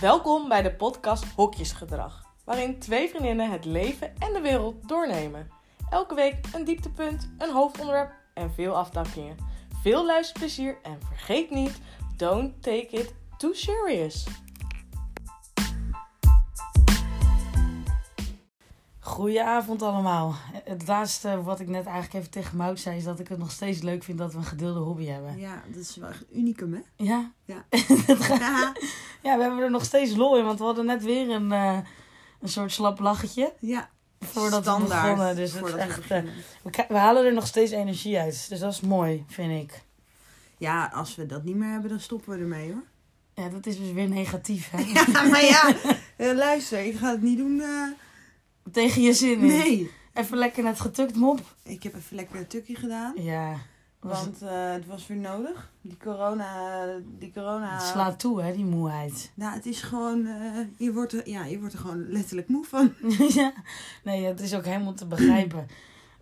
Welkom bij de podcast Hokjesgedrag, waarin twee vriendinnen het leven en de wereld doornemen. Elke week een dieptepunt, een hoofdonderwerp en veel afdakkingen. Veel luisterplezier en vergeet niet, don't take it too serious. Goedenavond allemaal. Het laatste wat ik net eigenlijk even tegen Mout zei... is dat ik het nog steeds leuk vind dat we een gedeelde hobby hebben. Ja, dat is wel echt unicum, hè? Ja? Ja. Ja, ja, we hebben er nog steeds lol in. Want we hadden net weer een, eh, een soort slap lachetje. ja. Voordat we Standaard begonnen. Dus het is we echt, eh, we, we halen er nog steeds energie uit. Dus dat is mooi, vind ik. Ja, als we dat niet meer hebben, dan stoppen we ermee, hoor. Ja, dat is dus weer negatief, hè? Ja, maar ja, eh, luister, ik ga het niet doen. Tegen je zin in. nee. Even lekker net getukt, mop. Ik heb even lekker een tukje gedaan. Ja. Want eh, het was weer nodig. Die corona, die corona... Het slaat toe, hè, die moeheid. Nou, het is gewoon... eh, je, wordt er, ja, je wordt er gewoon letterlijk moe van. ja, nee, het is ook helemaal te begrijpen.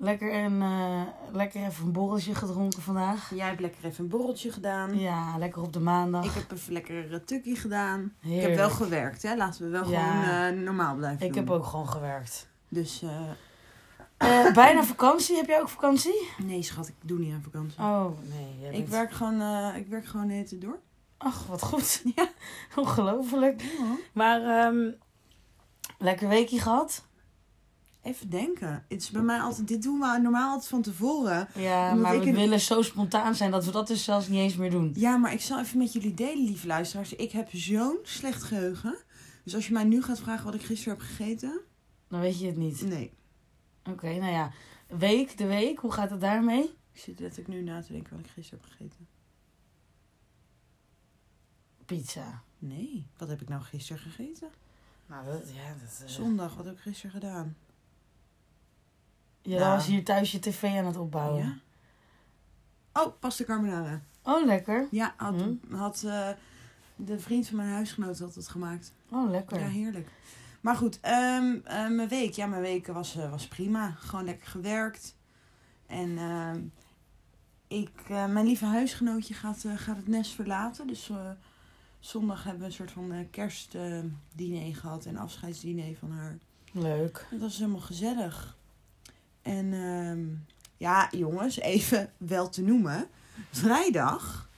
Lekker, een, eh, lekker even een borreltje gedronken vandaag. Jij hebt lekker even een borreltje gedaan. Ja, lekker op de maandag. Ik heb even lekker een tukje gedaan. Ik heb wel gewerkt, hè. Laten we wel Ja. gewoon eh, normaal blijven Ik doen. heb ook gewoon gewerkt. Dus, eh, Eh, bijna vakantie. Heb jij ook vakantie? nee schat, ik doe niet aan vakantie. Oh, nee. Ik werk gewoon, ik werk gewoon tijd door. Ach, wat goed. Ja. Ongelooflijk. Maar, ehm, lekker weekje gehad? Even denken. Het is bij mij altijd, dit doen we normaal altijd van tevoren. Ja, maar ik we een- willen zo spontaan zijn dat we dat dus zelfs niet eens meer doen. Ja, maar ik zal even met jullie delen, lieve luisteraars. Ik heb zo'n slecht geheugen. Dus als je mij nu gaat vragen wat ik gisteren heb gegeten. Dan weet je het niet. Nee. Oké, nou ja. Week, de week. Hoe gaat het daarmee? Ik zit letterlijk nu na te denken wat ik gisteren heb gegeten. Pizza. Nee. Wat heb ik nou gisteren gegeten? Nou, dat, ja, dat... eh, Zondag, wat heb ik gisteren gedaan? Ja, dan was hier thuis je tv aan het opbouwen. Ja. Oh, pasta carbonara. Oh, lekker. Ja, had, Hm. had eh, de vriend van mijn huisgenoot had het gemaakt. Oh, lekker. Ja, heerlijk. Maar goed, ehm, eh, mijn week. Ja, mijn week was, eh, was prima. Gewoon lekker gewerkt. En ehm, ik, mijn lieve huisgenootje gaat, gaat het nest verlaten. Dus zondag hebben we een soort van kerstdiner gehad en afscheidsdiner van haar. Leuk. Dat was helemaal gezellig. En ehm, ja, jongens, even wel te noemen. Vrijdag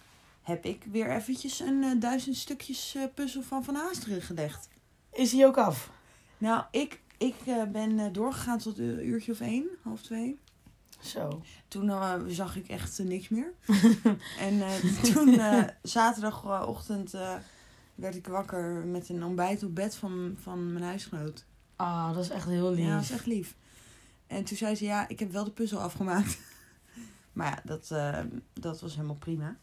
heb ik weer eventjes een eh, duizend stukjes eh, puzzel van Van Haasteren gelegd. Is hij ook af? Nou, ik, ik eh, ben doorgegaan tot een uurtje of één, half twee. Zo. Toen zag ik echt niks meer. en toen zaterdagochtend werd ik wakker met een ontbijt op bed van, van mijn huisgenoot. Ah, dat is echt heel lief. Ja, dat is echt lief. En toen zei ze, ja, ik heb wel de puzzel afgemaakt. maar ja, dat, eh, dat was helemaal prima.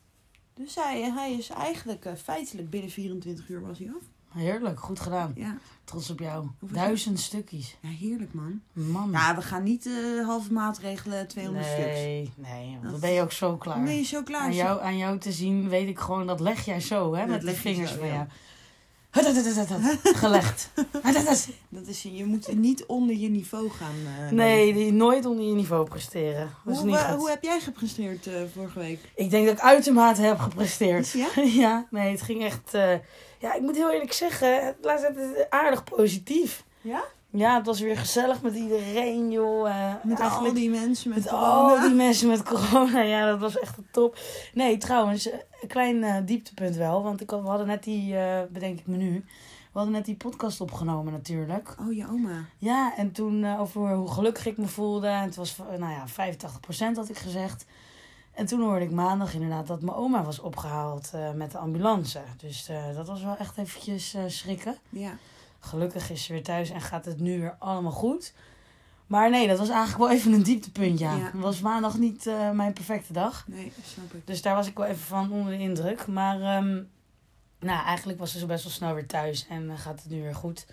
Dus hij, hij is eigenlijk eh, feitelijk binnen 24 uur was hij af. Heerlijk, goed gedaan. Ja, Trots op jou. Hoeveel- Duizend stukjes. ja heerlijk man. Man. Ja, we gaan niet eh halve maatregelen 200 stuks. nee, nee, want dan Dat- ben je ook zo klaar. Dan ben je zo klaar. aan, jou, aan jou te zien weet ik gewoon, dat leg jij zo, hè, Dat met de vingers van jou. Gelegd. Dat is, je moet niet onder je niveau gaan. eh, Nee, die nooit onder je niveau presteren. Dat is Hoe, niet hoe heb jij gepresteerd eh, vorige week? Ik denk dat ik uitermate heb gepresteerd. Ja? ja, nee, het ging echt... eh, ja, ik moet heel eerlijk zeggen, het laatst het is aardig positief. Ja? Ja, het was weer gezellig met iedereen, joh. eh, Met al die mensen met, Met corona. al die mensen met corona, ja, dat was echt top. Nee, trouwens, eh, een klein eh, dieptepunt wel. Want ik we hadden net die, bedenk ik me nu, we hadden net die podcast opgenomen natuurlijk. Oh, je oma. Ja, en toen over hoe gelukkig ik me voelde. En het was, nou ja, 85% had ik gezegd. En toen hoorde ik maandag inderdaad dat mijn oma was opgehaald eh, met de ambulance. Dus dat was wel echt eventjes schrikken. Ja. Gelukkig is ze weer thuis en gaat het nu weer allemaal goed. Maar nee, dat was eigenlijk wel even een dieptepunt, ja. Was maandag niet eh, mijn perfecte dag. Nee, snap ik. Dus daar was ik wel even van onder de indruk. Maar ehm, nou, eigenlijk was ze zo best wel snel weer thuis en eh, gaat het nu weer goed.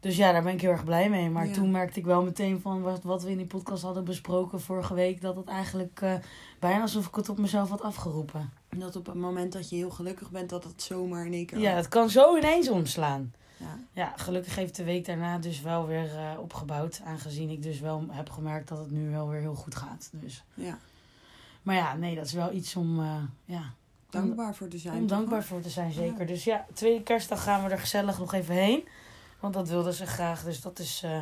Dus ja, daar ben ik heel erg blij mee. Maar Ja. toen merkte ik wel meteen van wat, wat we in die podcast hadden besproken vorige week... dat het eigenlijk eh, bijna alsof ik het op mezelf had afgeroepen. En dat op het moment dat je heel gelukkig bent, dat het zomaar in één keer... Ja, het kan zo ineens omslaan. Ja. Ja, gelukkig heeft de week daarna dus wel weer eh, opgebouwd. Aangezien ik dus wel heb gemerkt dat het nu wel weer heel goed gaat. Dus. ja. Maar ja, nee, dat is wel iets om... eh, ja, dankbaar voor te zijn. Om toch? dankbaar voor te zijn, zeker. Ja. Dus ja, tweede kerstdag gaan we er gezellig nog even heen. Want dat wilden ze graag. Dus dat is, eh,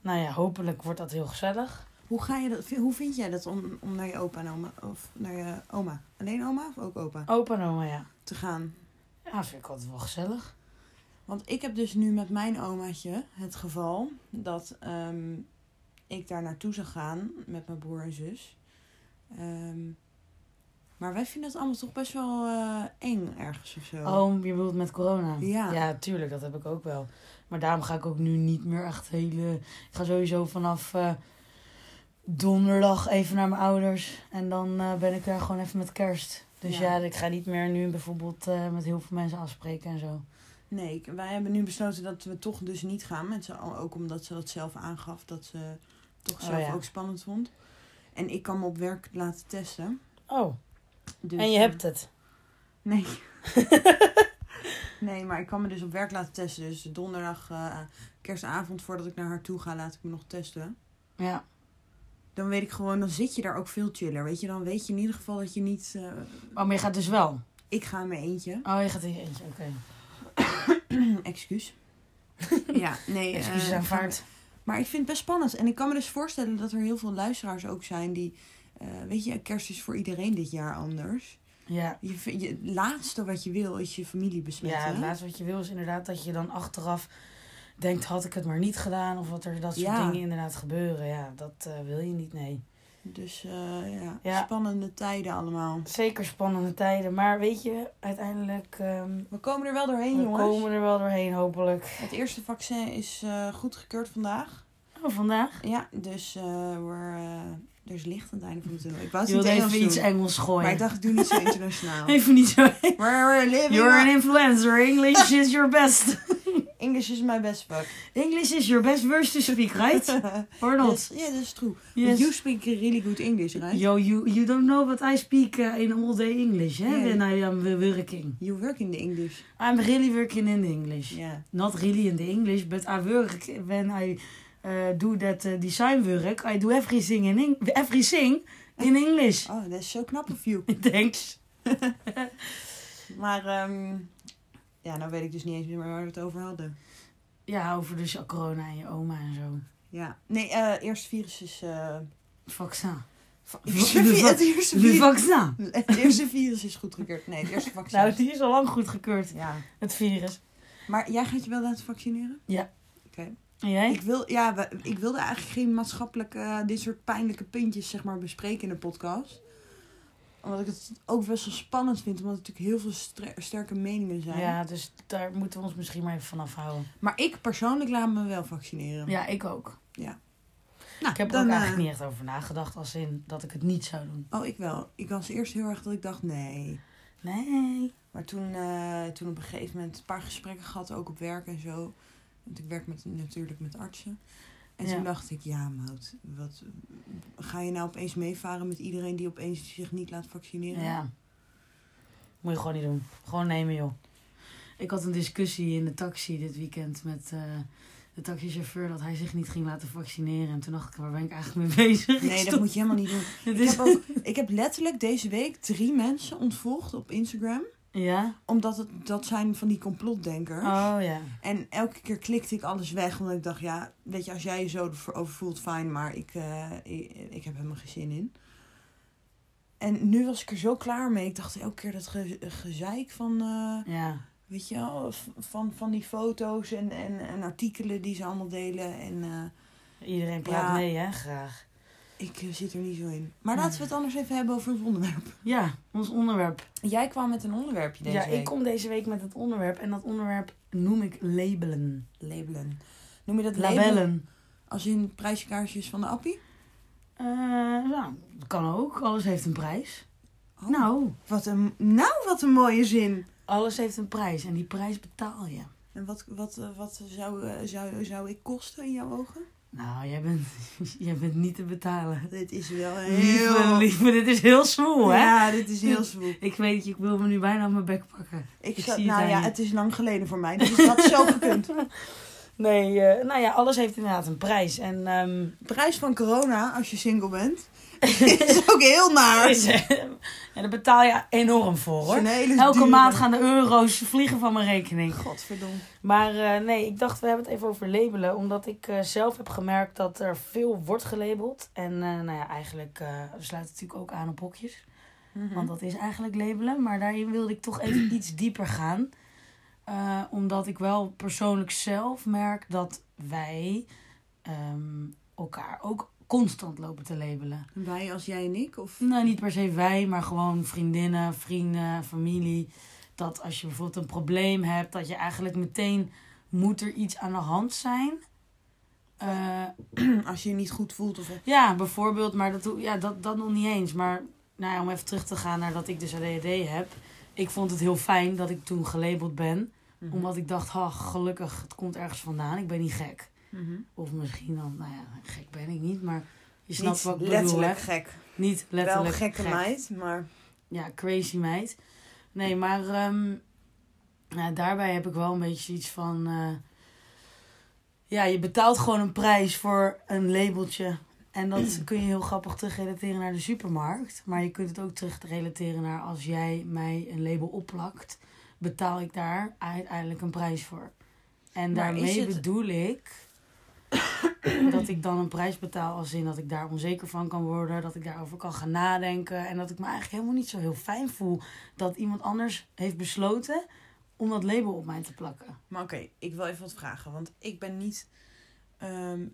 nou ja, hopelijk wordt dat heel gezellig. Hoe, ga je dat, hoe vind jij dat om, om naar je opa en oma, of naar je oma, alleen oma of ook opa, Opa en oma, ja. te gaan? Ja, vind ik altijd wel gezellig. Want ik heb dus nu met mijn omaatje het geval dat ehm, ik daar naartoe zou gaan met mijn broer en zus. Ehm, maar wij vinden het allemaal toch best wel eh, eng ergens of zo. Oh, je bedoelt met corona? Ja. Ja, tuurlijk, dat heb ik ook wel. Maar daarom ga ik ook nu niet meer echt hele... Ik ga sowieso vanaf eh, donderdag even naar mijn ouders. En dan eh, ben ik daar gewoon even met kerst. Dus Ja. ja, ik ga niet meer nu bijvoorbeeld met heel veel mensen afspreken en zo. Nee, ik- wij hebben nu besloten dat we toch dus niet gaan. Met z'n allen, ook omdat ze dat zelf aangaf. Dat ze toch Oh, zelf ja. ook spannend vond. En ik kan me op werk laten testen. Oh, Dus, en je eh, hebt het. Nee. nee, maar ik kan me dus op werk laten testen. Dus donderdag, eh, kerstavond, voordat ik naar haar toe ga, laat ik me nog testen. Ja. Dan weet ik gewoon, dan zit je daar ook veel chiller. Weet je, dan weet je in ieder geval dat je niet. eh, Oh, maar je gaat dus wel? ik ga in mijn eentje. Oh, je gaat in je eentje, oké. Excuus. ja, nee. eh, Excuses ga- aanvaard. Maar ik vind het best spannend. En ik kan me dus voorstellen dat er heel veel luisteraars ook zijn die. eh, weet je, kerst is voor iedereen dit jaar anders. Ja. Je, het laatste wat je wil is je familie besmetten. Ja, het laatste wat je wil is inderdaad dat je dan achteraf denkt, had ik het maar niet gedaan. Of wat er dat soort Ja. dingen inderdaad gebeuren. Ja, dat eh, wil je niet, nee. Dus eh, ja, Ja. spannende tijden allemaal. Zeker spannende tijden. Maar weet je, uiteindelijk, ehm, We komen er wel doorheen, we jongens. komen er wel doorheen, hopelijk. Het eerste vaccin is eh goedgekeurd vandaag. Oh, vandaag? Ja, dus eh we're, er is licht aan het einde van de tunnel. Ik het niet even iets Engels gooien. maar ik dacht, ik doe niet zo internationaal. Even niet zo. We're living You're an influencer. English is your best. English is my best fuck. English is your best verse to speak, right? Or not? Yes, yeah, that's true. Yes. You speak really good English, right? Yo, you, you don't know what I speak uh, in all day English, eh? Yeah. When I am working. You work in the English. I'm really working in the English. Yeah. Not really in the English, but I work when I uh, do that uh, design work. I do everything in Eng- everything in English. Oh, that's so knap of you. Thanks. Maar, ehm, ja, nou weet ik dus niet eens meer waar we het over hadden. Ja, over dus corona en je oma en zo. Ja. Nee, eh eerste virus is... eh Vaccin. het eerste virus... vaccin. Het eerste virus is goedgekeurd. Nee, het eerste vaccin. Nou, die is al lang goedgekeurd, Ja. het virus. Maar jij gaat je wel laten vaccineren? Ja. Oké. En jij? Ik, wil, ja, we- ik wilde eigenlijk geen maatschappelijke, eh, dit soort pijnlijke puntjes zeg maar, bespreken in de podcast. Omdat ik het ook best wel spannend vind, omdat er natuurlijk heel veel sterke meningen zijn. Ja, dus daar moeten we ons misschien maar even van afhouden. Maar ik persoonlijk laat me wel vaccineren. Ja, ik ook. Nou, Ik heb er dan, ook eh, eigenlijk niet echt over nagedacht, als in dat ik het niet zou doen. Oh, ik wel. Ik was eerst heel erg dat ik dacht, nee. Nee. Maar toen, eh, toen op een gegeven moment een paar gesprekken gehad, ook op werk en zo. Want ik werk met, natuurlijk met artsen. En Ja. toen dacht ik, ja mout, wat, ga je nou opeens meevaren met iedereen die opeens zich niet laat vaccineren? Ja. Moet je gewoon niet doen. Gewoon nemen, joh. Ik had een discussie in de taxi dit weekend met eh, de taxichauffeur dat hij zich niet ging laten vaccineren. En toen dacht ik, waar ben ik eigenlijk mee bezig? Nee, dat moet je helemaal niet doen. Ik heb, ook, ik heb letterlijk deze week drie mensen ontvolgd op Instagram. Ja? Omdat het, dat zijn van die complotdenkers. Oh ja. En elke keer klikte ik alles weg. Omdat ik dacht, ja, weet je, als jij je zo erover voelt, fijn. Maar ik, eh, ik, ik heb helemaal geen zin in. En nu was ik er zo klaar mee. Ik dacht elke keer dat ge, gezeik van, eh, Ja. weet je wel, van, van die foto's en, en, en artikelen die ze allemaal delen. En eh, Iedereen praat Ja. mee, hè? Graag. Ik eh, zit er niet zo in. Maar laten we het anders even hebben over het onderwerp. Ja, ons onderwerp. Jij kwam met een onderwerpje deze ja, week. ik kom deze week met het onderwerp. En dat onderwerp noem ik labelen. Labelen. Noem je dat labelen? Labellen. Als in prijskaarsjes van de appie? Eh, nou, dat kan ook. Alles heeft een prijs. Oh, Nou, Wat een, nou, wat een mooie zin. alles heeft een prijs. En die prijs betaal je. En wat, wat, eh, wat zou, zou, zou ik kosten in jouw ogen? Nou, jij bent, jij bent niet te betalen. Dit is wel Lieve, heel... lieve, dit is heel zwoel, hè? Ja, dit is heel zwoel. Ik weet je, ik wil me nu bijna op mijn bek pakken. Ik Ik zat, zie het nou ja, het is lang geleden voor mij, dus het had zo gekund. Nee, eh, nou ja, alles heeft inderdaad een prijs. En ehm, Prijs van corona, als je single bent, is ook heel naar. is, eh, En daar betaal je enorm voor hoor. Elke maand gaan de euro's vliegen van mijn rekening. Godverdomme. Maar eh, nee, ik dacht we hebben het even over labelen. Omdat ik eh, zelf heb gemerkt dat er veel wordt gelabeld. En eh, nou ja, eigenlijk eh we sluiten natuurlijk ook aan op hokjes. Mhm. Want dat is eigenlijk labelen. Maar daarin wilde ik toch even iets dieper gaan. Eh, omdat ik wel persoonlijk zelf merk dat wij ehm, elkaar ook constant lopen te labelen. Wij als jij en ik? Of... Nou, niet per se wij, maar gewoon vriendinnen, vrienden, familie. Dat als je bijvoorbeeld een probleem hebt, dat je eigenlijk meteen moet er iets aan de hand zijn. Eh, Als je je niet goed voelt of... ja, bijvoorbeeld, maar dat, ja, dat, dat nog niet eens. Maar nou ja, om even terug te gaan naar dat ik dus ADHD heb. Ik vond het heel fijn dat ik toen gelabeld ben. Mhm. Omdat ik dacht, ha, gelukkig, het komt ergens vandaan. Ik ben niet gek. Mhm. Of misschien dan, nou ja, gek ben ik niet, maar je snapt Niet wat ik bedoel, letterlijk hè? gek. Niet letterlijk Wel gekke gek. meid, maar... Ja, crazy meid. Nee, maar nou, daarbij heb ik wel een beetje iets van... eh, ja, je betaalt gewoon een prijs voor een labeltje. En dat kun je heel grappig terugrelateren naar de supermarkt. Maar je kunt het ook terugrelateren naar als jij mij een label opplakt... betaal ik daar uiteindelijk een prijs voor. En Maar daarmee het- bedoel ik dat ik dan een prijs betaal als in dat ik daar onzeker van kan worden, dat ik daarover kan gaan nadenken en dat ik me eigenlijk helemaal niet zo heel fijn voel dat iemand anders heeft besloten om dat label op mij te plakken. Maar oké, ik wil even wat vragen. Want ik ben niet... ehm,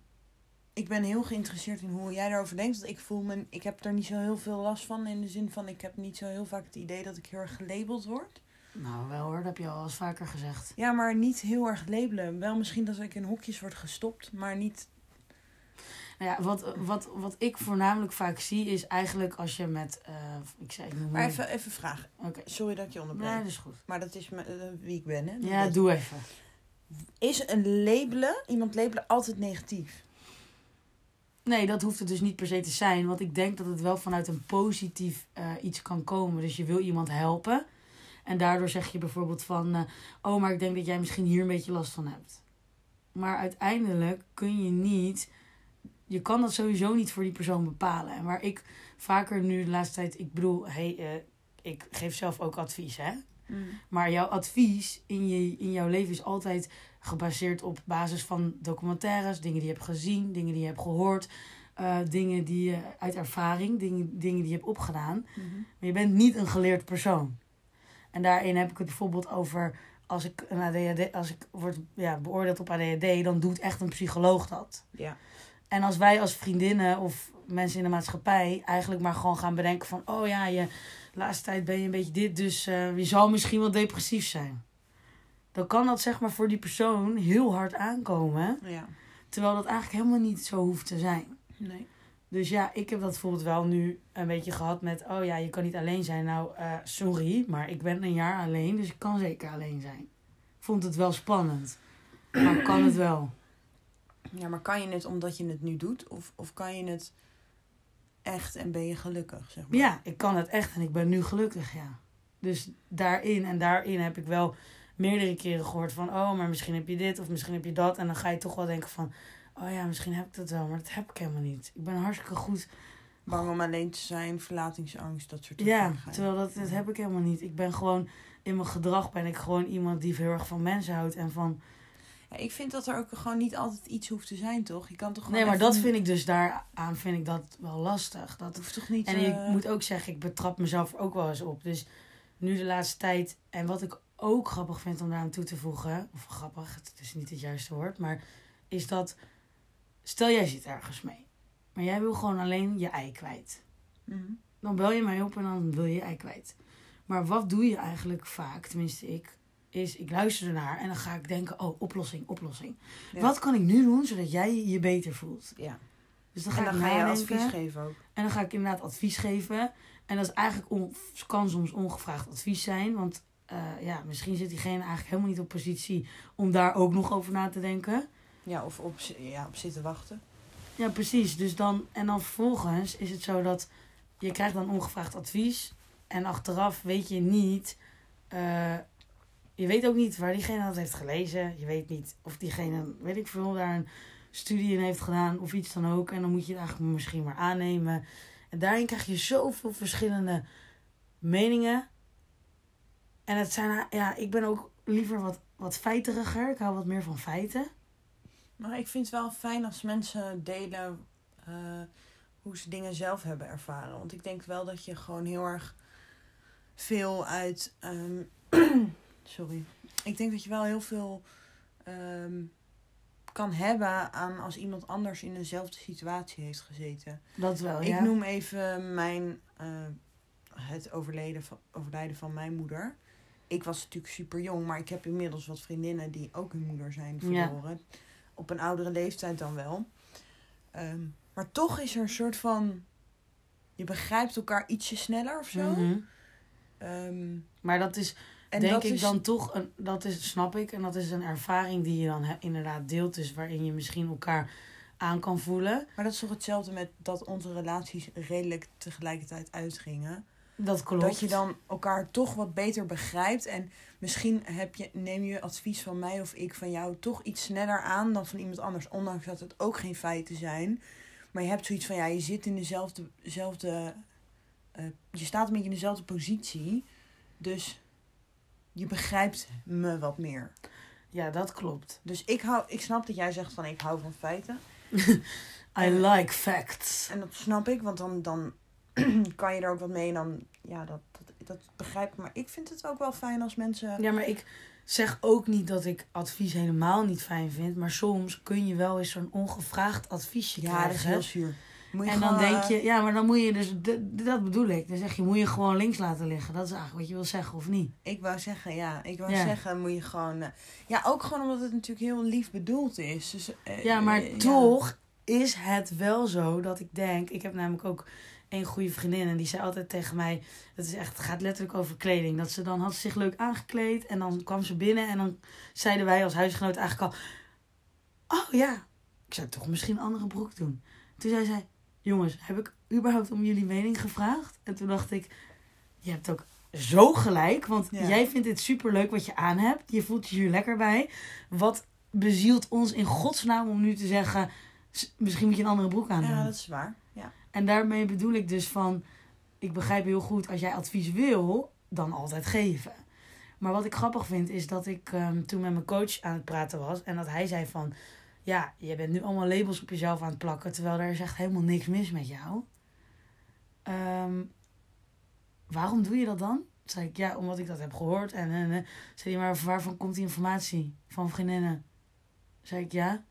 ik ben heel geïnteresseerd in hoe jij daarover denkt. Want ik voel me... Ik heb daar niet zo heel veel last van. In de zin van, ik heb niet zo heel vaak het idee dat ik heel erg gelabeld word. Nou, wel hoor, dat heb je al eens vaker gezegd. Ja, maar niet heel erg labelen. Wel misschien dat ik in hokjes word gestopt, maar niet... Nou ja, wat, wat, wat ik voornamelijk vaak zie is eigenlijk als je met, eh, ik zei, ik noem Maar even, even vragen. Oké, Sorry dat ik je onderbreek. nee, dat is goed. Maar dat is eh, wie ik ben, hè? Dat Ja, doe even. Is een labelen, iemand labelen, altijd negatief? Nee, dat hoeft het dus niet per se te zijn. Want ik denk dat het wel vanuit een positief eh, iets kan komen. Dus je wil iemand helpen. En daardoor zeg je bijvoorbeeld van... eh, oh, maar ik denk dat jij misschien hier een beetje last van hebt. Maar uiteindelijk kun je niet... Je kan dat sowieso niet voor die persoon bepalen. En waar ik vaker nu de laatste tijd... Ik bedoel, hey, eh, ik geef zelf ook advies, hè? Maar jouw advies in, je, in jouw leven is altijd gebaseerd op basis van documentaires, dingen die je hebt gezien, dingen die je hebt gehoord, eh, dingen die je uit ervaring, dingen, dingen die je hebt opgedaan. Mhm. Maar je bent niet een geleerd persoon. En daarin heb ik het bijvoorbeeld over als ik, een ADHD, als ik word ja, beoordeeld op ADHD, dan doet echt een psycholoog dat. Ja. En als wij als vriendinnen of mensen in de maatschappij eigenlijk maar gewoon gaan bedenken van... oh ja, je de laatste tijd ben je een beetje dit, dus eh, je zal misschien wel depressief zijn. Dan kan dat zeg maar voor die persoon heel hard aankomen. Ja. Terwijl dat eigenlijk helemaal niet zo hoeft te zijn. Nee. Dus ja, ik heb dat bijvoorbeeld wel nu een beetje gehad met... oh ja, je kan niet alleen zijn. Nou, eh, sorry, maar ik ben een jaar alleen, dus ik kan zeker alleen zijn. Ik vond het wel spannend. Maar kan het wel. Ja, maar kan je het omdat je het nu doet? Of, of kan je het echt en ben je gelukkig, zeg maar? Ja, ik kan het echt en ik ben nu gelukkig, ja. Dus daarin en daarin heb ik wel meerdere keren gehoord van... oh, maar misschien heb je dit of misschien heb je dat. En dan ga je toch wel denken van... oh ja, misschien heb ik dat wel, maar dat heb ik helemaal niet. Ik ben hartstikke goed. Bang om alleen te zijn, verlatingsangst, dat soort Ja, dingen. terwijl dat, dat heb ik helemaal niet. Ik ben gewoon... in mijn gedrag ben ik gewoon iemand die heel erg van mensen houdt en van... Ja, ik vind dat er ook gewoon niet altijd iets hoeft te zijn, toch? Je kan toch gewoon Nee, maar even- dat vind ik dus daaraan vind ik dat wel lastig. Dat hoeft toch niet... En ik eh, moet ook zeggen, ik betrap mezelf ook wel eens op. Dus nu de laatste tijd. En wat ik ook grappig vind om daar aan toe te voegen. Of grappig, het is niet het juiste woord. Maar is dat. Stel jij zit ergens mee. Maar jij wil gewoon alleen je ei kwijt. mhm. Dan bel je mij op en dan wil je je ei kwijt. Maar wat doe je eigenlijk vaak, tenminste ik, is ik luister ernaar en dan ga ik denken, oh, oplossing, oplossing. Ja. Wat kan ik nu doen zodat jij je beter voelt? Ja. Dus dan En ga dan ik ga je advies geven ook. En dan ga ik inderdaad advies geven. En dat is eigenlijk on, kan soms ongevraagd advies zijn. Want eh, ja, misschien zit diegene eigenlijk helemaal niet op positie om daar ook nog over na te denken. Ja, of op, ja, op zitten wachten. Ja, precies. Dus dan, en dan vervolgens is het zo dat je krijgt dan ongevraagd advies. En achteraf weet je niet. eh, je weet ook niet waar diegene dat heeft gelezen. Je weet niet of diegene, weet ik veel, daar een studie in heeft gedaan of iets dan ook. En dan moet je het eigenlijk misschien maar aannemen. En daarin krijg je zoveel verschillende meningen. En het zijn, ja, ik ben ook liever wat, wat feiteriger. Ik hou wat meer van feiten. Maar ik vind het wel fijn als mensen delen eh, hoe ze dingen zelf hebben ervaren. Want ik denk wel dat je gewoon heel erg veel uit. ehm, sorry. Ik denk dat je wel heel veel ehm, kan hebben aan als iemand anders in dezelfde situatie heeft gezeten. Dat wel, Ik ja. noem even mijn, eh, het overleden van, overlijden van mijn moeder. Ik was natuurlijk super jong, maar ik heb inmiddels wat vriendinnen die ook hun moeder zijn Ja. Op een oudere leeftijd dan wel. Ehm, maar toch is er een soort van. Je begrijpt elkaar ietsje sneller of zo. Mhm. Ehm, Maar dat is, en denk dat ik is, dan toch, een, dat is, snap ik. En dat is een ervaring die je dan he- inderdaad deelt. Dus waarin je misschien elkaar aan kan voelen. Maar dat is toch hetzelfde met dat onze relaties redelijk tegelijkertijd uitgingen. Dat klopt. Dat je dan elkaar toch wat beter begrijpt. En misschien heb je, neem je advies van mij of ik van jou toch iets sneller aan dan van iemand anders. Ondanks dat het ook geen feiten zijn. Maar je hebt zoiets van, ja, je zit in dezelfde... dezelfde eh, je staat een beetje in dezelfde positie. Dus je begrijpt me wat meer. Ja, dat klopt. Dus ik, hou, ik snap dat jij zegt van, ik hou van feiten. I like facts. En dat snap ik, want dan, dan kan je er ook wat mee. En dan, ja, dat, dat, dat begrijp ik. Maar ik vind het ook wel fijn als mensen... Ja, maar ik zeg ook niet dat ik advies helemaal niet fijn vind. Maar soms kun je wel eens zo'n ongevraagd adviesje Ja, dat is krijgen. heel zuur. Moet je en dan gewoon, denk eh, je, ja, maar dan moet je dus, dat bedoel ik. Dan zeg je, moet je gewoon links laten liggen. Dat is eigenlijk wat je wil zeggen, of niet? Ik wou zeggen, ja. Ik wou Ja. zeggen, moet je gewoon... eh, ja, ook gewoon omdat het natuurlijk heel lief bedoeld is. Dus, eh, Ja, maar eh, toch is het wel zo dat ik denk... Ik heb namelijk ook een goede vriendin en die zei altijd tegen mij... Het, is echt, het gaat letterlijk over kleding. Dat ze dan had ze zich leuk aangekleed en dan kwam ze binnen... en dan zeiden wij als huisgenoot eigenlijk al... Oh ja, ik zou toch misschien een andere broek doen. Toen zei zij... Jongens, heb ik überhaupt om jullie mening gevraagd? En toen dacht ik... Je hebt ook zo gelijk. Want Ja. jij vindt het superleuk wat je aan hebt. Je voelt je hier lekker bij. Wat bezielt ons in godsnaam om nu te zeggen... "S- Misschien moet je een andere broek aan Ja, dat is waar. En daarmee bedoel ik dus van... Ik begrijp heel goed, als jij advies wil, dan altijd geven. Maar wat ik grappig vind, is dat ik ehm, toen met mijn coach aan het praten was... en dat hij zei van... Ja, je bent nu allemaal labels op jezelf aan het plakken... terwijl er is echt helemaal niks mis met jou. Ehm, waarom doe je dat dan? Zei ik, ja, omdat ik dat heb gehoord. En, en, en. zei hij, maar waarvan komt die informatie? Van vriendinnen? Zei ik, ja.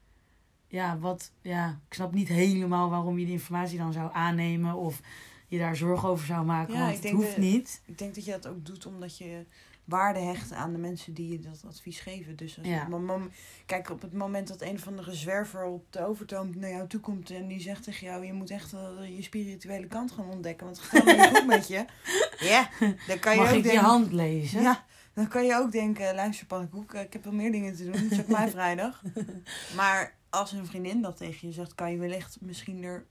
Ja, wat, ja, ik snap niet helemaal waarom je die informatie dan zou aannemen... of je daar zorgen over zou maken, Ja, want het hoeft niet. Ik denk dat je dat ook doet omdat je waarde hecht aan de mensen die je dat advies geven. Dus als Ja. mom- kijk, op het moment dat een of andere zwerver op de overtoom naar jou toe komt en die zegt tegen jou, je moet echt wel je spirituele kant gaan ontdekken, want het gaat niet goed met je. Ja, dan kan je Mag ook ik je denken, hand lezen? ja, dan kan je ook denken, luister pannenkoek, ik heb wel meer dingen te doen, het is ook mijn vrijdag. Maar als een vriendin dat tegen je zegt, kan je wellicht misschien er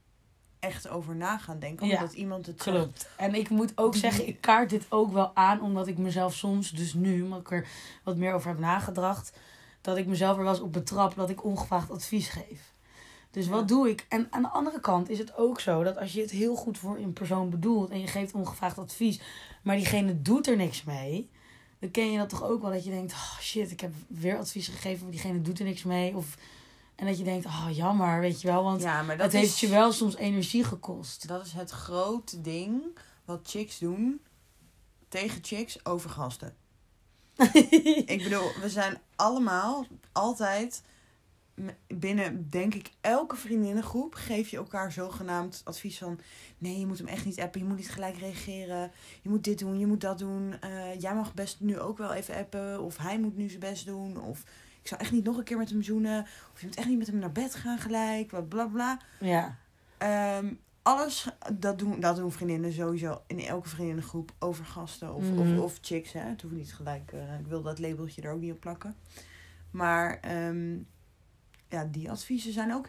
echt over na gaan denken, Ja, omdat iemand het zegt. Klopt. En ik moet ook zeggen, ik kaart dit ook wel aan, omdat ik mezelf soms, dus nu, omdat ik er wat meer over heb nagedacht, dat ik mezelf er wel eens op betrap dat ik ongevraagd advies geef. Dus Ja. wat doe ik? En aan de andere kant is het ook zo dat als je het heel goed voor een persoon bedoelt en je geeft ongevraagd advies, maar diegene doet er niks mee, dan ken je dat toch ook wel dat je denkt, oh shit, ik heb weer advies gegeven, maar diegene doet er niks mee. Of, en dat je denkt, oh jammer, weet je wel, want Ja, maar dat het heeft je wel soms energie gekost. Dat is het grote ding wat chicks doen tegen chicks over gasten. Ik bedoel, we zijn allemaal altijd binnen, denk ik, elke vriendinnengroep geef je elkaar zogenaamd advies van... Nee, je moet hem echt niet appen, je moet niet gelijk reageren. Je moet dit doen, je moet dat doen. Eh, jij mag best nu ook wel even appen. Of hij moet nu zijn best doen. Of ik zou echt niet nog een keer met hem zoenen. Of je moet echt niet met hem naar bed gaan gelijk. Bla bla bla. Ja. Ehm, alles, dat doen, dat doen vriendinnen sowieso in elke vriendinnengroep over gasten of, Mhm. of, of chicks. Hè. Het hoeft niet gelijk, eh, ik wil dat labeltje er ook niet op plakken. Maar ehm, ja, die adviezen zijn ook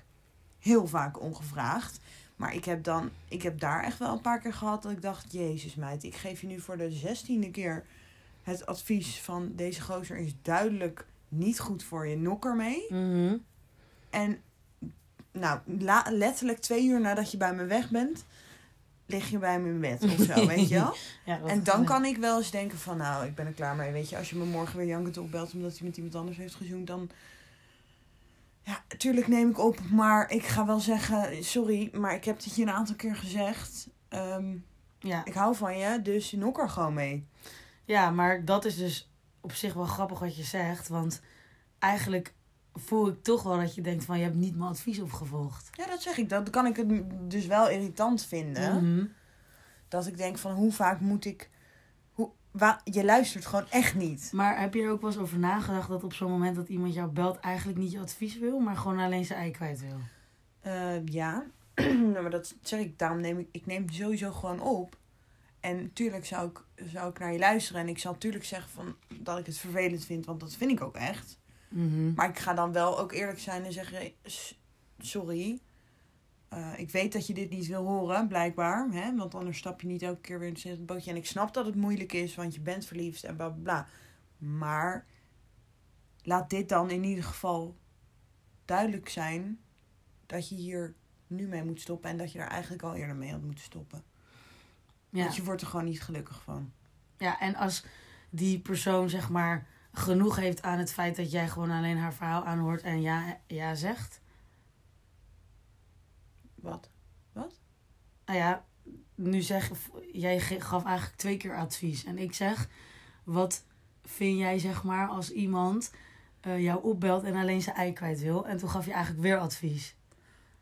heel vaak ongevraagd. Maar ik heb, dan, ik heb daar echt wel een paar keer gehad dat ik dacht... Jezus meid, ik geef je nu voor de zestiende keer het advies van... Deze gozer is duidelijk niet goed voor je, nok ermee. Mhm. En nou, letterlijk twee uur nadat je bij me weg bent, lig je bij me in bed of zo, weet je wel? Ja, En dan kan ik wel eens denken van, nou, ik ben er klaar mee. Weet je, als je me morgen weer jankend opbelt omdat hij met iemand anders heeft gezoend, dan... Ja, tuurlijk neem ik op, maar ik ga wel zeggen, sorry, maar ik heb het je een aantal keer gezegd. Ehm, Ja. ik hou van je, dus nok er gewoon mee. ja, maar dat is dus op zich wel grappig wat je zegt. Want eigenlijk voel ik toch wel dat je denkt van... je hebt niet mijn advies opgevolgd. Ja, dat zeg ik. Dat kan ik het dus wel irritant vinden. Mhm. Dat ik denk van, hoe vaak moet ik... Hoe, je luistert gewoon echt niet. Maar heb je er ook wel eens over nagedacht dat op zo'n moment dat iemand jou belt... eigenlijk niet je advies wil, maar gewoon alleen zijn ei kwijt wil? Eh, ja, maar dat zeg ik, daarom neem ik, ik neem sowieso gewoon op. En natuurlijk zou ik, zou ik naar je luisteren. En ik zal natuurlijk zeggen van, dat ik het vervelend vind, want dat vind ik ook echt. Mhm. Maar ik ga dan wel ook eerlijk zijn en zeggen, "S- sorry. Eh, ik weet dat je dit niet wil horen, blijkbaar. Hè? Want anders stap je niet elke keer weer in het bootje. En ik snap dat het moeilijk is, want je bent verliefd en bla bla bla. Maar laat dit dan in ieder geval duidelijk zijn dat je hier nu mee moet stoppen. En dat je er eigenlijk al eerder mee had moeten stoppen. Ja. Want je wordt er gewoon niet gelukkig van. ja, en als die persoon zeg maar genoeg heeft aan het feit dat jij gewoon alleen haar verhaal aanhoort en ja, ja zegt... Wat? Wat? Nou ja, nu zeg jij gaf eigenlijk twee keer advies. En ik zeg, wat vind jij zeg maar als iemand eh, jou opbelt en alleen zijn ei kwijt wil? En toen gaf je eigenlijk weer advies.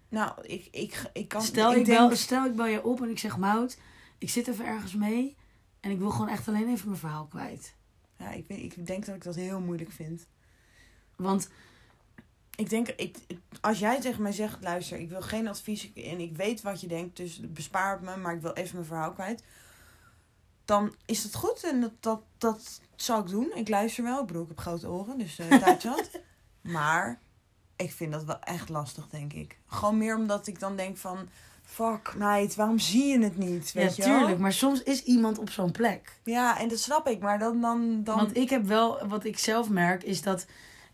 Nou, ik, ik, ik kan... Stel, ik ik denk- bel, stel ik bel je op en ik zeg, Mout, ik zit even ergens mee en ik wil gewoon echt alleen even mijn verhaal kwijt. Ja, ik, weet, ik denk dat ik dat heel moeilijk vind. Want Ik denk, ik, als jij tegen mij zegt, luister, ik wil geen advies en ik weet wat je denkt, dus bespaar het me, maar ik wil even mijn verhaal kwijt. Dan is dat goed en dat, dat, dat zal ik doen. Ik luister wel, ik bedoel, ik heb grote oren, dus eh tijd zat. Maar ik vind dat wel echt lastig, denk ik. Gewoon meer omdat ik dan denk van, fuck meid, waarom zie je het niet? Weet ja, je wel? tuurlijk, maar soms is iemand op zo'n plek. Ja, en dat snap ik, maar dan... dan, dan... Want ik heb wel, wat ik zelf merk, is dat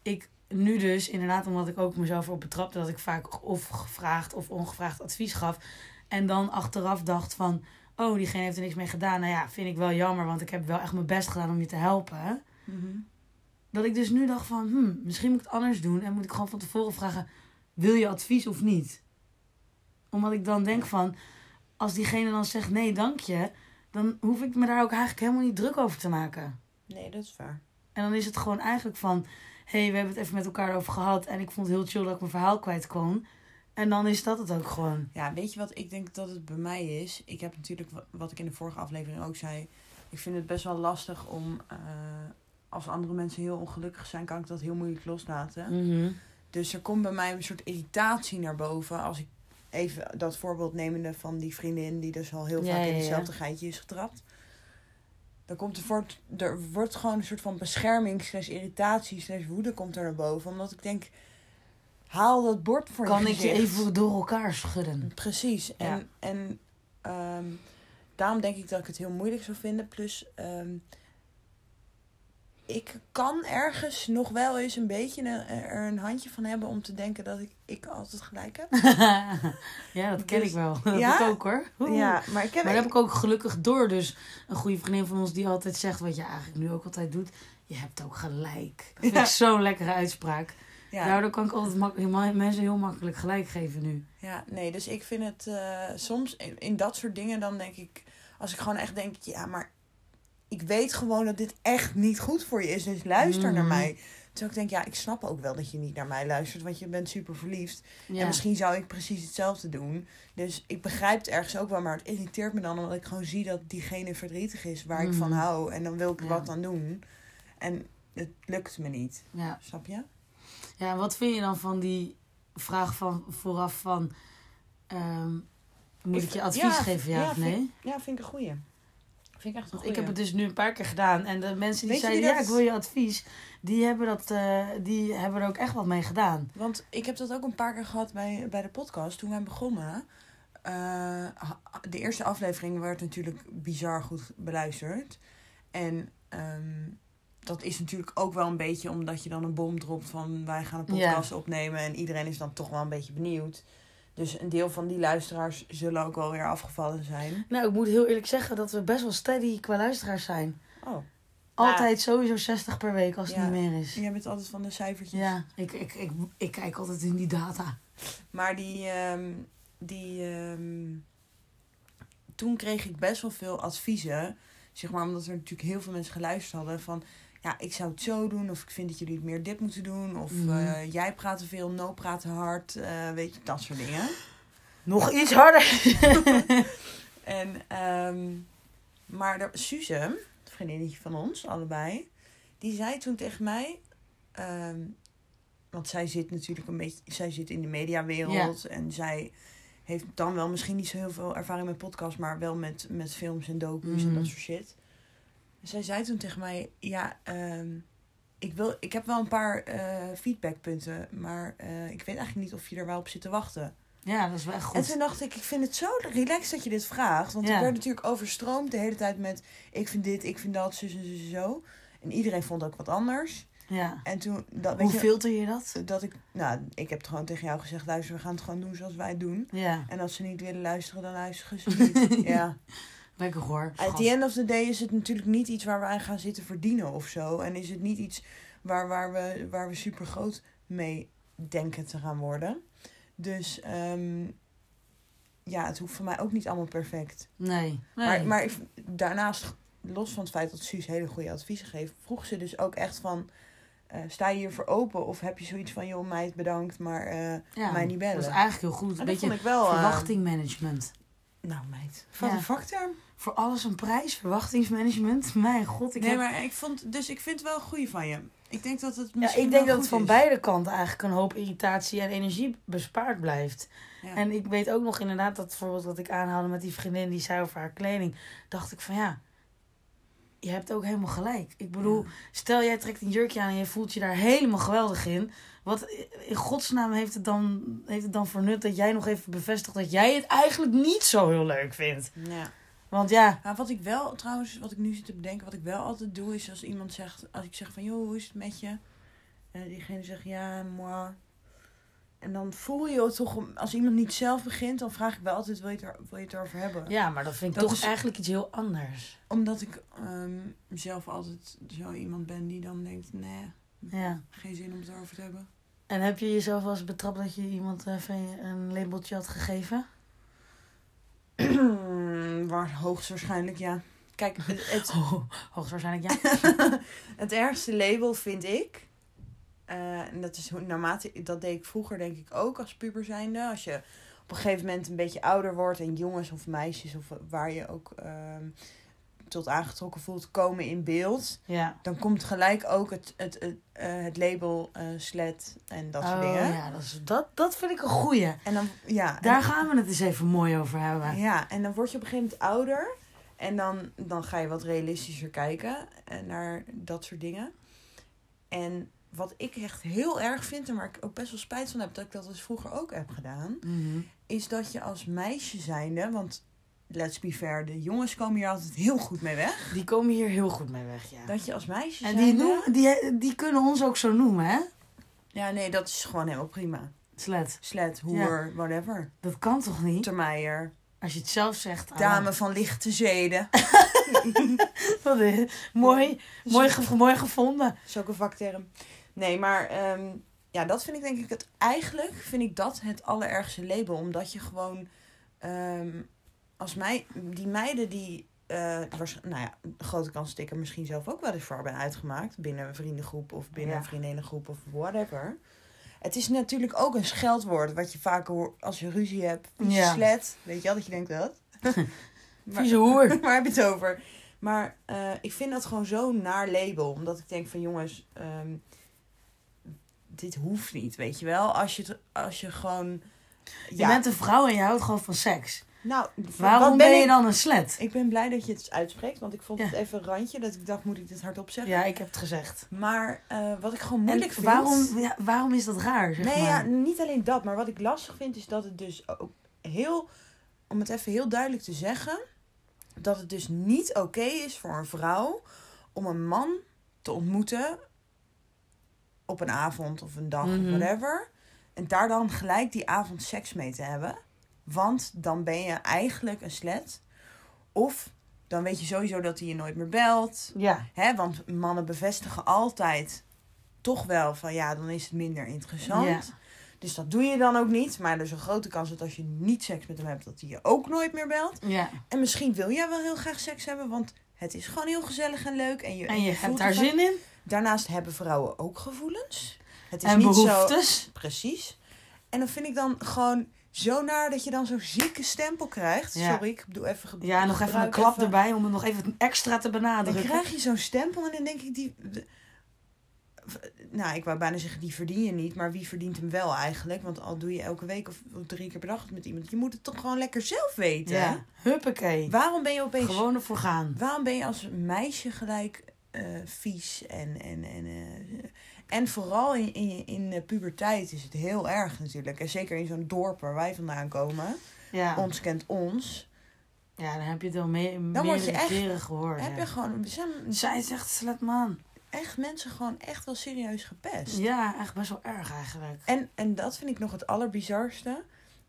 ik nu dus, inderdaad, omdat ik ook mezelf erop betrapte, dat ik vaak of gevraagd of ongevraagd advies gaf. En dan achteraf dacht van, oh, diegene heeft er niks mee gedaan. Nou ja, vind ik wel jammer, want ik heb wel echt mijn best gedaan om je te helpen. Mhm. Dat ik dus nu dacht van, hmm, misschien moet ik het anders doen. En moet ik gewoon van tevoren vragen, wil je advies of niet? Omdat ik dan denk van, als diegene dan zegt nee, dank je. Dan hoef ik me daar ook eigenlijk helemaal niet druk over te maken. Nee, dat is waar. En dan is het gewoon eigenlijk van... Hé, hey, we hebben het even met elkaar over gehad. En ik vond het heel chill dat ik mijn verhaal kwijt kon. En dan is dat het ook gewoon. Ja, weet je wat ik denk dat het bij mij is? Ik heb natuurlijk, wa- wat ik in de vorige aflevering ook zei... Ik vind het best wel lastig om... eh, als andere mensen heel ongelukkig zijn, kan ik dat heel moeilijk loslaten. Mhm. Dus er komt bij mij een soort irritatie naar boven... als ik even dat voorbeeld nemende van die vriendin... die dus al heel Ja, vaak ja, in ja. hetzelfde geitje is getrapt. Dan komt er, voort, er wordt gewoon een soort van bescherming... slash irritatie slash woede komt er naar boven. Omdat ik denk... Haal dat bord voor Kan je ik je even door elkaar schudden? Precies. Ja. En, en ehm, daarom denk ik dat ik het heel moeilijk zou vinden. Plus, ehm, ik kan ergens nog wel eens een beetje een, er een handje van hebben om te denken dat ik, ik altijd gelijk heb. ja, dat ken Dus- ik wel. Dat Ja? ik ook hoor. Oeh. Ja, maar ik heb... Maar dat heb ik ook gelukkig door. Dus een goede vriendin van ons die altijd zegt... wat je eigenlijk nu ook altijd doet. Je hebt ook gelijk. Dat vind Ja. ik zo'n lekkere uitspraak. ja, Daardoor kan ik altijd mak- mensen heel makkelijk gelijk geven nu. ja, nee, dus ik vind het eh, soms in, in dat soort dingen dan denk ik... Als ik gewoon echt denk, ja, maar ik weet gewoon dat dit echt niet goed voor je is. Dus luister naar Mhm. mij. Terwijl ik denk, ja, ik snap ook wel dat je niet naar mij luistert. Want je bent super verliefd. Ja. En misschien zou ik precies hetzelfde doen. Dus ik begrijp het ergens ook wel. Maar het irriteert me dan omdat ik gewoon zie dat diegene verdrietig is waar ik van Mhm. hou. En dan wil ik er Ja. wat aan doen. En het lukt me niet. ja. Snap je? Ja, wat vind je dan van die vraag van vooraf van... ehm, moet ik, Ik- je advies ja, geven, ja, ja, of nee? Ja, vind ik een goeie. Vind ik echt een ik heb het dus nu een paar keer gedaan. En de mensen die Weet zeiden, ja, dat- ik wil je advies. Die hebben, dat, eh, die hebben er ook echt wat mee gedaan. Want ik heb dat ook een paar keer gehad bij, bij de podcast. Toen wij begonnen. eh, de eerste aflevering werd natuurlijk bizar goed beluisterd. En ehm, dat is natuurlijk ook wel een beetje omdat je dan een bom dropt van wij gaan een podcast opnemen. En iedereen is dan toch wel een beetje benieuwd. Dus een deel van die luisteraars zullen ook wel weer afgevallen zijn. Nou, ik moet heel eerlijk zeggen dat we best wel steady qua luisteraars zijn. Oh, Altijd sowieso 60 per week als het Ja. niet meer is. jij bent altijd van de cijfertjes. Ja, ik, ik, ik, ik kijk altijd in die data. Maar die, ehm, die ehm, toen kreeg ik best wel veel adviezen. Zeg maar, omdat er natuurlijk heel veel mensen geluisterd hadden van... Ja, ik zou het zo doen. Of ik vind dat jullie het meer dit moeten doen. Of Mhm. eh, jij praat te veel, no praat te hard. eh, weet je, dat soort dingen. Nog iets harder. En, ehm, maar de, Suze, een vriendinnetje van ons, allebei, die zei toen tegen mij, ehm, want zij zit natuurlijk een beetje, zij zit in de mediawereld en zij heeft dan wel misschien niet zo heel veel ervaring met podcasts, maar wel met, met films en docus en Mhm. dat soort shit. Zij zei toen tegen mij, ja, ehm, ik, wil, ik heb wel een paar eh, feedbackpunten, maar eh, ik weet eigenlijk niet of je er wel op zit te wachten. Ja, dat is wel echt En goed. toen dacht ik, ik vind het zo relaxed dat je dit vraagt. Want Ja. ik werd natuurlijk overstroomd de hele tijd met... ik vind dit, ik vind dat, zus en zo. En iedereen vond ook wat anders. Ja. En toen... Dat, Hoe filter je dat? dat ik... Nou, ik heb het gewoon tegen jou gezegd... luister, we gaan het gewoon doen zoals wij het doen. Ja, En als ze niet willen luisteren, dan luisteren ze niet. ja. Lekker hoor. At the end of the day is het natuurlijk niet iets waar we aan gaan zitten verdienen of zo. En is het niet iets waar, waar, we, waar we super groot mee denken te gaan worden. Dus ehm, ja, het hoeft voor mij ook niet allemaal perfect. Nee. nee. Maar, maar ik, daarnaast, los van het feit dat Suus hele goede adviezen geeft, vroeg ze dus ook echt van... eh, sta je hiervoor open of heb je zoiets van, joh meid bedankt, maar eh, ja, mij niet bellen. Dat is eigenlijk heel goed. en Een dat vond beetje ik wel... eh, verwachtingmanagement. nou meid, wat Ja. een vakterm. Voor alles een prijs, verwachtingsmanagement. Mijn god, ik nee, heb... maar ik vond, dus ik vind het wel een goeie van je. Ik denk dat het Ja, misschien ik denk dat het goed van is. beide kanten eigenlijk een hoop irritatie en energie bespaard blijft. Ja. En ik weet ook nog inderdaad dat bijvoorbeeld wat ik aanhaalde met die vriendin die zei over haar kleding. Dacht ik van ja, je hebt ook helemaal gelijk. Ik bedoel, Ja. stel jij trekt een jurkje aan en je voelt je daar helemaal geweldig in. Wat in godsnaam heeft het dan, heeft het dan voor nut dat jij nog even bevestigt dat jij het eigenlijk niet zo heel leuk vindt? Ja. Want ja, Maar wat ik wel, trouwens, wat ik nu zit te bedenken, wat ik wel altijd doe, is als iemand zegt, als ik zeg van, joh, hoe is het met je? En diegene zegt, ja, moi. En dan voel je het toch, als iemand niet zelf begint, dan vraag ik wel altijd, wil je het, er, wil je het erover hebben? ja, maar dat vind ik Dat toch is- eigenlijk iets heel anders. Omdat ik ehm, zelf altijd zo iemand ben die dan denkt, nee, Ja. geen zin om het erover te hebben. En heb je jezelf wel eens betrapt dat je iemand even een labeltje had gegeven? Waar hoogstwaarschijnlijk, ja. Kijk, het, hoogstwaarschijnlijk ja. het ergste label vind ik. eh, en dat is naarmate dat deed ik vroeger denk ik ook als puber zijnde. Als je op een gegeven moment een beetje ouder wordt en jongens of meisjes of waar je ook ehm, tot aangetrokken voelt komen in beeld, Ja. dan komt gelijk ook het, het, het, eh, het label eh slet en dat soort oh, dingen. ja, dat, is, dat, dat vind ik een goeie. En dan ja, en- Daar gaan we het eens even mooi over hebben. ja, en dan word je op een gegeven moment ouder. En dan, dan ga je wat realistischer kijken eh, naar dat soort dingen. En wat ik echt heel erg vind, en waar ik ook best wel spijt van heb dat ik dat dus vroeger ook heb gedaan, Mhm. is dat je als meisje zijnde, want let's be fair, de jongens komen hier altijd heel goed mee weg. Die komen hier heel goed mee weg, ja. Dat je als meisje En die, noemen, die, die kunnen ons ook zo noemen, hè? Ja, nee, dat is gewoon helemaal prima. Slet. Slet, hoer, whatever. Dat kan toch niet? Termeijer, Als je het zelf zegt. ah, dame van lichte zeden. Wat is- mooi, mooi, ge- mooi gevonden. Dat is ook een vakterm. Nee, maar ehm, ja, dat vind ik denk ik het... Eigenlijk vind ik dat het allerergste label. Omdat je gewoon... ehm, als mij... Die meiden die... eh, was, nou ja, grote kans dat ik er misschien zelf ook wel eens voor ben uitgemaakt. Binnen een vriendengroep of binnen Ja. een vriendinnengroep of whatever. Het is natuurlijk ook een scheldwoord wat je vaker hoort als je ruzie hebt. Ja. Slet. Weet je wel dat je denkt dat? Vieze hoer. Waar heb je het over? Maar eh, ik vind dat gewoon zo'n naar label. Omdat ik denk van jongens, ehm, dit hoeft niet, weet je wel. Als je, als je gewoon... Je bent een vrouw en je houdt gewoon van seks. Nou, Waarom ben je dan een slet? Ik ben blij dat je het uitspreekt. Want ik vond Ja. het even een randje. Dat ik dacht, moet ik dit hardop zeggen? Ja, ik heb het gezegd. Maar eh, wat ik gewoon En moeilijk vind... waarom, ja, waarom is dat raar, zeg Nee, maar? ja, niet alleen dat. Maar wat ik lastig vind is dat het dus ook heel... Om het even heel duidelijk te zeggen... Dat het dus niet oké is voor een vrouw... om een man te ontmoeten... op een avond of een dag Mhm. of whatever... En daar dan gelijk die avond seks mee te hebben. Want dan ben je eigenlijk een slet. Of dan weet je sowieso dat hij je nooit meer belt. Ja. Hè? Want mannen bevestigen altijd toch wel van ja, dan is het minder interessant. Ja. Dus dat doe je dan ook niet. Maar er is een grote kans dat als je niet seks met hem hebt, dat hij je ook nooit meer belt. Ja. En misschien wil jij wel heel graag seks hebben, want het is gewoon heel gezellig en leuk. En je, En je hebt daar zin in. Daarnaast hebben vrouwen ook gevoelens. Het is En niet zo. Precies. En dan vind ik dan gewoon zo naar dat je dan zo'n zieke stempel krijgt. Ja. Sorry, ik doe even ge- Ja, nog even een gebruik klap even- erbij om het nog even extra te Dan benadrukken. krijg je zo'n stempel en dan denk ik die. nou, ik wou bijna zeggen, die verdien je niet. Maar wie verdient hem wel eigenlijk? Want al doe je elke week of, drie keer per dag het met iemand. Je moet het toch gewoon lekker zelf weten. Ja, huppakee. Waarom ben je opeens. Gewoon ervoor gaan. Waarom ben je als meisje gelijk eh, vies en. en, en eh, en vooral in, in, in de puberteit is het heel erg natuurlijk. En zeker in zo'n dorp waar wij vandaan komen. Ja, Ons kent ons. ja dan heb je het al mee, word je echt- gehoord. Heb ja. je gewoon. Zijn Zij is echt slet man. echt mensen gewoon echt wel serieus gepest. Ja, echt best wel erg eigenlijk. En, en dat vind ik nog het allerbizarste.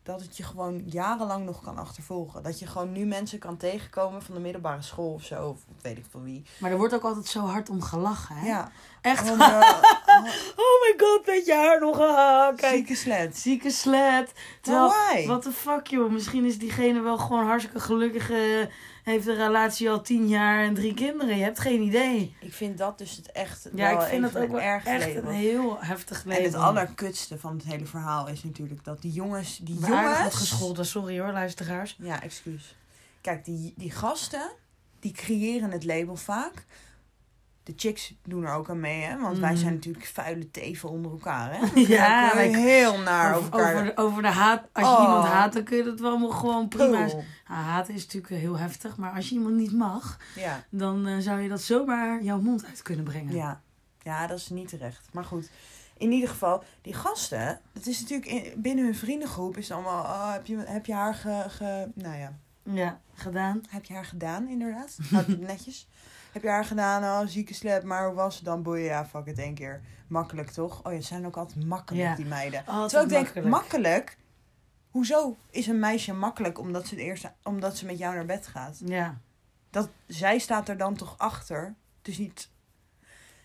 Dat het je gewoon jarenlang nog kan achtervolgen. Dat je gewoon nu mensen kan tegenkomen van de middelbare school of zo. Of weet ik van wie. Maar er wordt ook altijd zo hard om gelachen, hè? Ja. Echt. Oh, maar, oh, my god, met je haar nog. Kijk. zieke slet. Zieke slet. Terwijl, what the fuck joh. Misschien is diegene wel gewoon hartstikke gelukkig. eh, heeft een relatie al tien jaar en drie kinderen. Je hebt geen idee. Ik vind dat dus het echt Ja, wel ik vind het ook wel erg echt een heel heftig En leven. het allerkutste van het hele verhaal is natuurlijk dat die jongens... Die jongens... gescholden. Sorry hoor, luisteraars. Ja, excuus. Kijk, die, die gasten, die creëren het label vaak. De chicks doen er ook aan mee, hè. Want wij Mhm. zijn natuurlijk vuile teven onder elkaar, hè. Ja, wij wij- heel naar over, over, elkaar. over, de, over de haat. Als je Oh. iemand haat, dan kun je dat wel gewoon prima. Oh. Ah, haten is natuurlijk heel heftig. Maar als je iemand niet mag, Ja, dan eh, zou je dat zomaar jouw mond uit kunnen brengen. ja. ja, dat is niet terecht. Maar goed, in ieder geval, die gasten... Het is natuurlijk in- binnen hun vriendengroep is het allemaal... Oh, heb, je, heb je haar ge, ge... Nou ja, Ja, gedaan. heb je haar gedaan, inderdaad? Netjes. Heb je haar gedaan? Oh, zieke slap. Maar hoe was het dan? Boeien, ja, fuck het één keer. Makkelijk, toch? Oh ja, ze zijn ook altijd makkelijk, Ja. die meiden. Altijd Terwijl ik denk, makkelijk. makkelijk? Hoezo is een meisje makkelijk omdat ze, het eerst, omdat ze met jou naar bed gaat? Ja. Dat, zij staat er dan toch achter? Het is niet...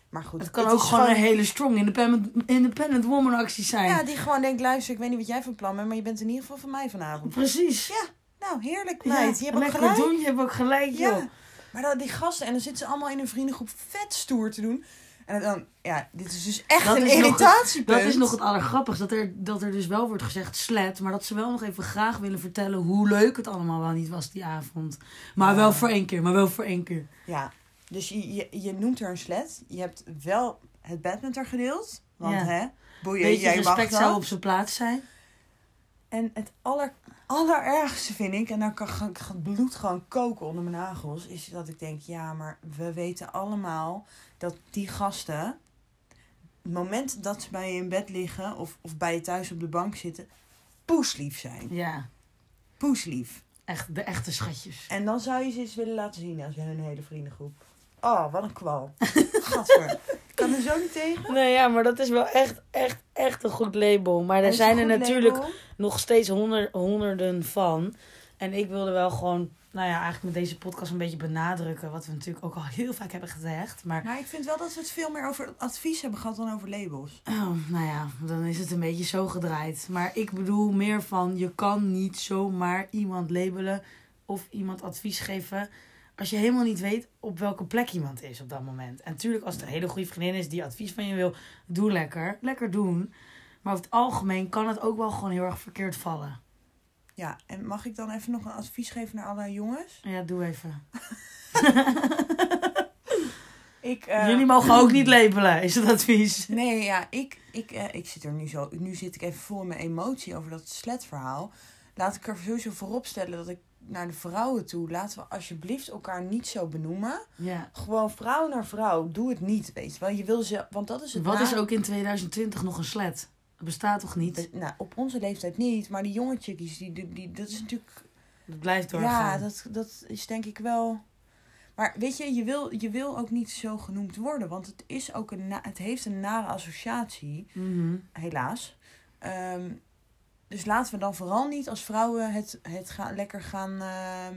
Maar goed. Het kan het ook gewoon een hele strong independent, independent woman actie zijn. Ja, die gewoon denkt, luister, ik weet niet wat jij van plan bent, maar je bent in ieder geval van mij vanavond. Precies. Ja, nou, heerlijk Ja, meid. je hebt ook gelijk. doen, je hebt ook gelijk, joh. Ja, maar dan die gasten, en dan zitten ze allemaal in een vriendengroep vet stoer te doen. En dan, ja, dit is dus echt Dat een het- irritatiepunt. Dat is nog het allergrappigste. Dat er, dat er dus wel wordt gezegd slet. Maar dat ze wel nog even graag willen vertellen hoe leuk het allemaal wel niet was die avond. Maar Ja. wel voor één keer. Maar wel voor één keer. Ja, dus je, je, je noemt haar een slet. Je hebt wel het haar gedeeld. Want Ja. hè, boeien, Beetje jij mag respect dat. zou op zijn plaats zijn. En het aller, allerergste vind ik, en dan kan het bloed gewoon koken onder mijn nagels, is dat ik denk, ja, maar we weten allemaal dat die gasten, het moment dat ze bij je in bed liggen of, of bij je thuis op de bank zitten, poeslief zijn. Ja, Poeslief. echt de echte schatjes. En dan zou je ze eens willen laten zien aan hun hele vriendengroep. Oh, wat een kwal. Gadver. Ik kan er zo niet tegen. Nee, ja, maar dat is wel echt, echt, echt een goed label. Maar er zijn er natuurlijk label. nog steeds honder, honderden van. En ik wilde wel gewoon, nou ja, eigenlijk met deze podcast een beetje benadrukken. Wat we natuurlijk ook al heel vaak hebben gezegd. Maar Maar ik vind wel dat we het veel meer over advies hebben gehad dan over labels. Oh, nou ja, dan is het een beetje zo gedraaid. Maar ik bedoel meer van, je kan niet zomaar iemand labelen of iemand advies geven als je helemaal niet weet op welke plek iemand is op dat moment. En natuurlijk, als het een hele goede vriendin is die advies van je wil, doe lekker. Lekker doen. Maar over het algemeen kan het ook wel gewoon heel erg verkeerd vallen. Ja, en mag ik dan even nog een advies geven naar alle jongens? Ja, doe even. Ik, eh, Jullie mogen ook niet labelen, is het advies. Nee, ja, ik, ik, eh, ik zit er nu zo... Nu zit ik even vol in mijn emotie over dat sletverhaal. Laat ik er sowieso voorop stellen dat ik naar de vrouwen toe... Laten we alsjeblieft elkaar niet zo benoemen. Ja. Gewoon vrouw naar vrouw. Doe het niet, weet je wel. Je wil ze... Want dat is het Wat na- is ook in 2020 nog een slet? Dat bestaat toch niet? Nou, op onze leeftijd niet. Maar die jonge chickies, die, die, die, dat is natuurlijk... Dat blijft doorgaan. Ja, dat, dat is denk ik wel... Maar weet je, je wil, je wil ook niet zo genoemd worden. Want het, is ook een na- het heeft een nare associatie. Mhm. helaas. Ehm, dus laten we dan vooral niet als vrouwen het, het gaan, lekker gaan, ehm,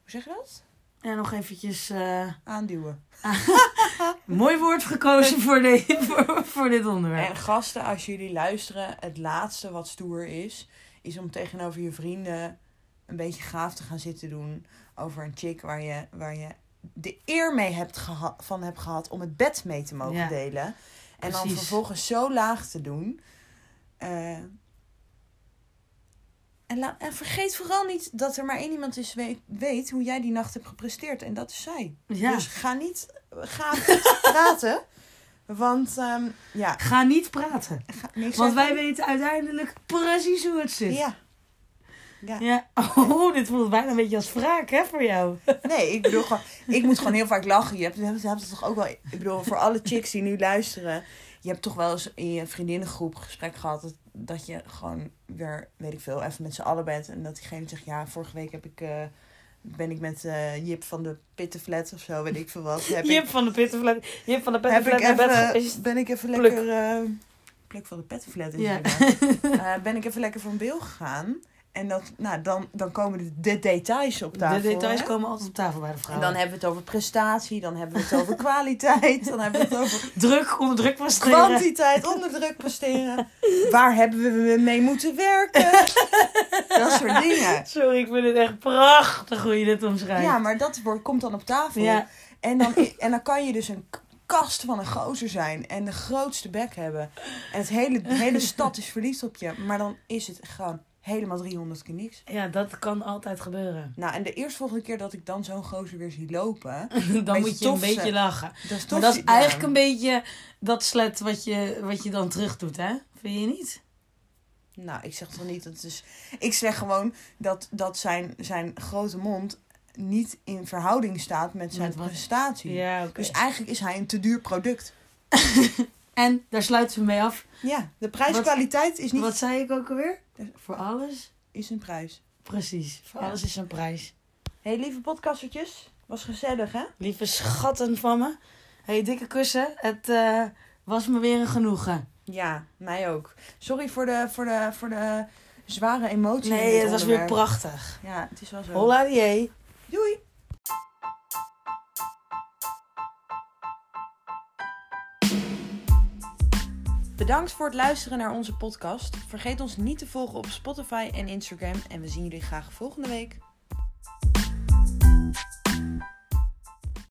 hoe zeg je dat? Ja, nog eventjes... eh, Aanduwen. mooi woord gekozen voor, de, voor, voor dit onderwerp. En gasten, als jullie luisteren, het laatste wat stoer is, is om tegenover je vrienden een beetje gaaf te gaan zitten doen over een chick waar je, waar je de eer mee hebt geha- van hebt gehad om het bed mee te mogen Ja, delen. En dan vervolgens zo laag te doen. Eh, en, la- en vergeet vooral niet dat er maar één iemand is weet, weet hoe jij die nacht hebt gepresteerd. En dat is zij. Ja. Dus ga niet ga praten. Want ehm, ja, Ga niet praten. ga Want wij weten uiteindelijk precies hoe het zit. Ja. ja. Ja. Oh, dit voelt bijna een beetje als wraak, hè, voor jou. Nee, ik bedoel gewoon, ik moet gewoon heel vaak lachen. Je hebt, je hebt, je hebt het toch ook wel, ik bedoel, voor alle chicks die nu luisteren. Je hebt toch wel eens in je vriendinnengroep gesprek gehad. Dat, dat je gewoon weer, weet ik veel, even met z'n allen bent. En dat diegene zegt, ja, vorige week heb ik, eh, ben ik met eh, Jip van de Pittenflat of zo, weet ik veel wat. Heb Jip ik, van de Pittenflat. Jip van de heb Pittenflat ik naar bed even, geweest. ben ik even lekker, eh, pluk van de Pittenflat is Ja. ben ik even lekker van Beel gegaan. En dat, nou, dan, dan komen de, de details op tafel. De details hè? komen altijd op tafel bij de En vrouwen. dan hebben we het over prestatie, dan hebben we het over kwaliteit, dan hebben we het over Druk, onder druk presteren. kwantiteit, onder druk presteren. Waar hebben we mee moeten werken? Dat soort dingen. Sorry, ik vind het echt prachtig hoe je dit omschrijft. Ja, maar dat wordt, komt dan op tafel. Ja. En, dan, en dan kan je dus een kast van een gozer zijn en de grootste bek hebben. En het hele, de hele stad is verliefd op je. Maar dan is het gewoon helemaal 300 keer niks. Ja, dat kan altijd gebeuren. Nou, en de eerstvolgende keer dat ik dan zo'n gozer weer zie lopen... Dan moet je een beetje lachen. Dat is, Maar dat is eigenlijk een beetje dat slet wat je, wat je dan terug doet, hè? Vind je niet? Nou, ik zeg toch niet dat het is. Ik zeg gewoon dat, dat zijn, zijn grote mond niet in verhouding staat met zijn Met prestatie. Ja. Dus eigenlijk is hij een te duur product. En daar sluiten we mee af. Ja, de prijskwaliteit is niet. Wat zei ik ook alweer? Voor alles? Is een prijs. Precies. Voor Ja. alles is een prijs. hey, lieve podcastertjes. Was gezellig, hè? Lieve schatten van me. hey, dikke kussen. Het eh, was me weer een genoegen. Ja, mij ook. Sorry voor de, voor de, voor de zware emoties. in Nee, het was weer prachtig. Ja, het is wel zo. Holla die. Doei. Bedankt voor het luisteren naar onze podcast. Vergeet ons niet te volgen op Spotify en Instagram. En we zien jullie graag volgende week.